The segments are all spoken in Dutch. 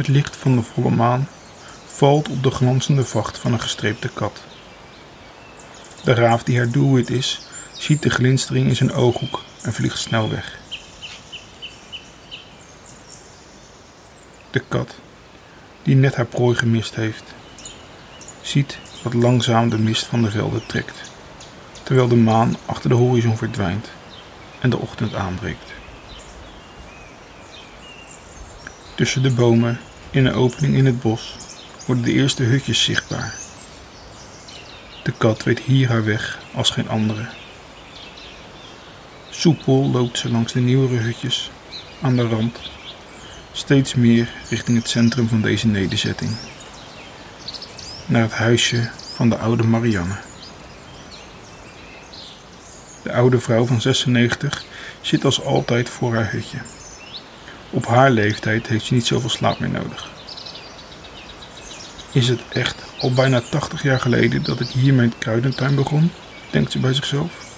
Het licht van de volle maan valt op de glanzende vacht van een gestreepte kat. De raaf die haar doelwit is, ziet de glinstering in zijn ooghoek en vliegt snel weg. De kat, die net haar prooi gemist heeft, ziet dat langzaam de mist van de velden trekt, terwijl de maan achter de horizon verdwijnt en de ochtend aanbreekt. Tussen de bomen, in een opening in het bos, worden de eerste hutjes zichtbaar. De kat weet hier haar weg als geen andere. Soepel loopt ze langs de nieuwere hutjes aan de rand, steeds meer richting het centrum van deze nederzetting. Naar het huisje van de oude Marianne. De oude vrouw van 96 zit als altijd voor haar hutje. Op haar leeftijd heeft ze niet zoveel slaap meer nodig. Is het echt al bijna 80 jaar geleden dat ik hier mijn kruidentuin begon? denkt ze bij zichzelf.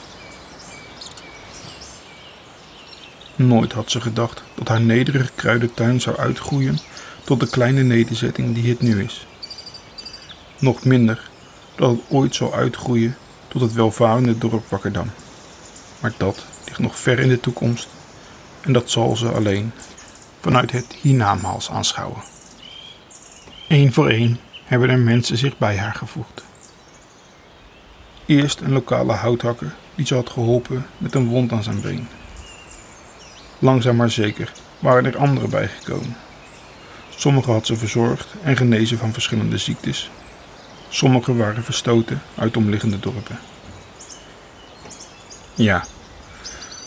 Nooit had ze gedacht dat haar nederige kruidentuin zou uitgroeien tot de kleine nederzetting die het nu is. Nog minder dat het ooit zal uitgroeien tot het welvarende dorp Wakkerdam. Maar dat ligt nog ver in de toekomst en dat zal ze alleen vanuit het hiernamaals aanschouwen. Eén voor één hebben er mensen zich bij haar gevoegd. Eerst een lokale houthakker die ze had geholpen met een wond aan zijn been. Langzaam maar zeker waren er anderen bijgekomen. Sommigen had ze verzorgd en genezen van verschillende ziektes. Sommigen waren verstoten uit omliggende dorpen. Ja,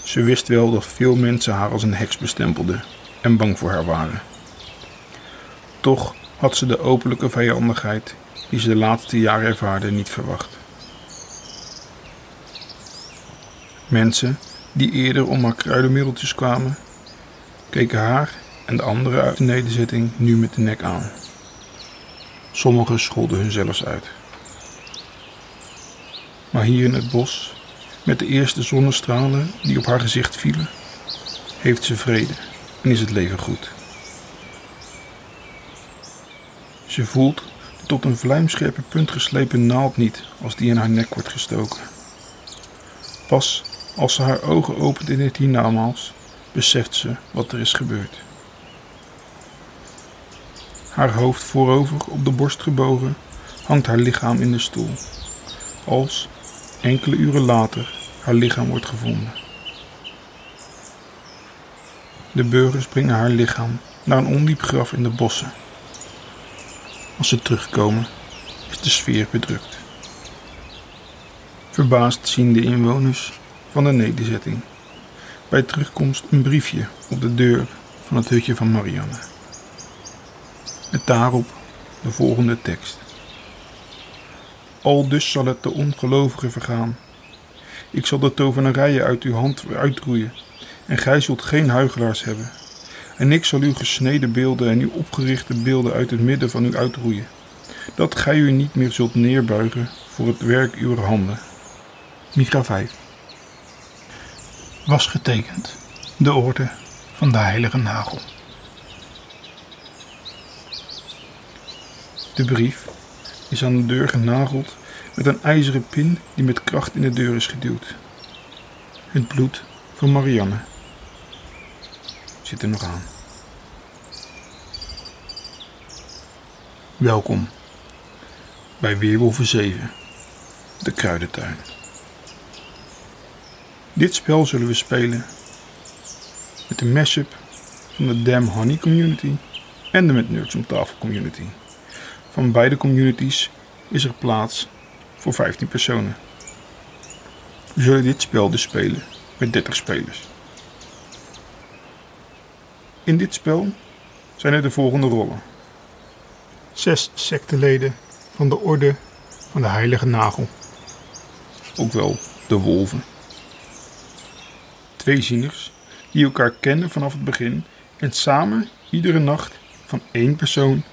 ze wist wel dat veel mensen haar als een heks bestempelden en bang voor haar waren. Toch had ze de openlijke vijandigheid die ze de laatste jaren ervaarde niet verwacht. Mensen die eerder om haar kruidenmiddeltjes kwamen, keken haar en de anderen uit de nederzetting nu met de nek aan. Sommigen scholden hun zelfs uit. Maar hier in het bos, met de eerste zonnestralen die op haar gezicht vielen, heeft ze vrede is het leven goed. Ze voelt de tot een vlijmscherpe punt geslepen naald niet als die in haar nek wordt gestoken. Pas als ze haar ogen opent in het hiernamaals, beseft ze wat er is gebeurd. Haar hoofd voorover op de borst gebogen, hangt haar lichaam in de stoel. Als, enkele uren later, haar lichaam wordt gevonden. De burgers brengen haar lichaam naar een ondiep graf in de bossen. Als ze terugkomen, is de sfeer bedrukt. Verbaasd zien de inwoners van de nederzetting bij terugkomst een briefje op de deur van het hutje van Marianne. Met daarop de volgende tekst. Al dus zal het de ongelovige vergaan. Ik zal de tovenarijen uit uw hand uitroeien en gij zult geen huigelaars hebben. En ik zal uw gesneden beelden en uw opgerichte beelden uit het midden van u uitroeien. Dat gij u niet meer zult neerbuigen voor het werk uw handen. Micha 5 Was getekend de orde van de heilige nagel. De brief is aan de deur genageld met een ijzeren pin die met kracht in de deur is geduwd. Het bloed van Marianne zit er nog aan. Welkom bij Weerwolven 7, de kruidentuin. Dit spel zullen we spelen met de mashup van de Damn Honey community en de Met Nerds om tafel community. Van beide communities is er plaats voor 15 personen. We zullen dit spel dus spelen met 30 spelers. In dit spel zijn er de volgende rollen. Zes secteleden van de Orde van de Heilige Nagel. Ook wel de wolven. Twee zieners die elkaar kennen vanaf het begin en samen iedere nacht van één persoon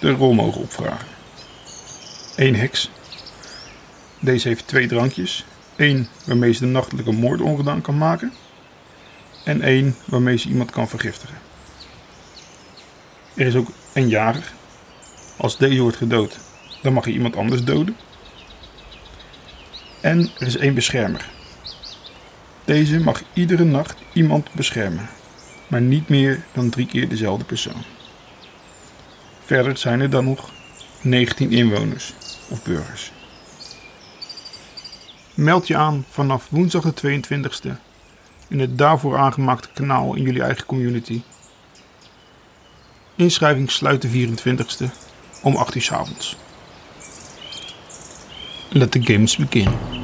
de rol mogen opvragen. Eén heks. Deze heeft twee drankjes. Eén waarmee ze de nachtelijke moord ongedaan kan maken. En één waarmee ze iemand kan vergiftigen. Er is ook en jager. Als deze wordt gedood, dan mag je iemand anders doden. En er is één beschermer. Deze mag iedere nacht iemand beschermen, maar niet meer dan drie keer dezelfde persoon. Verder zijn er dan nog 19 inwoners of burgers. Meld je aan vanaf woensdag de 22e in het daarvoor aangemaakte kanaal in jullie eigen community. Inschrijving sluit de 24e om 8 uur s avonds. Let the games begin.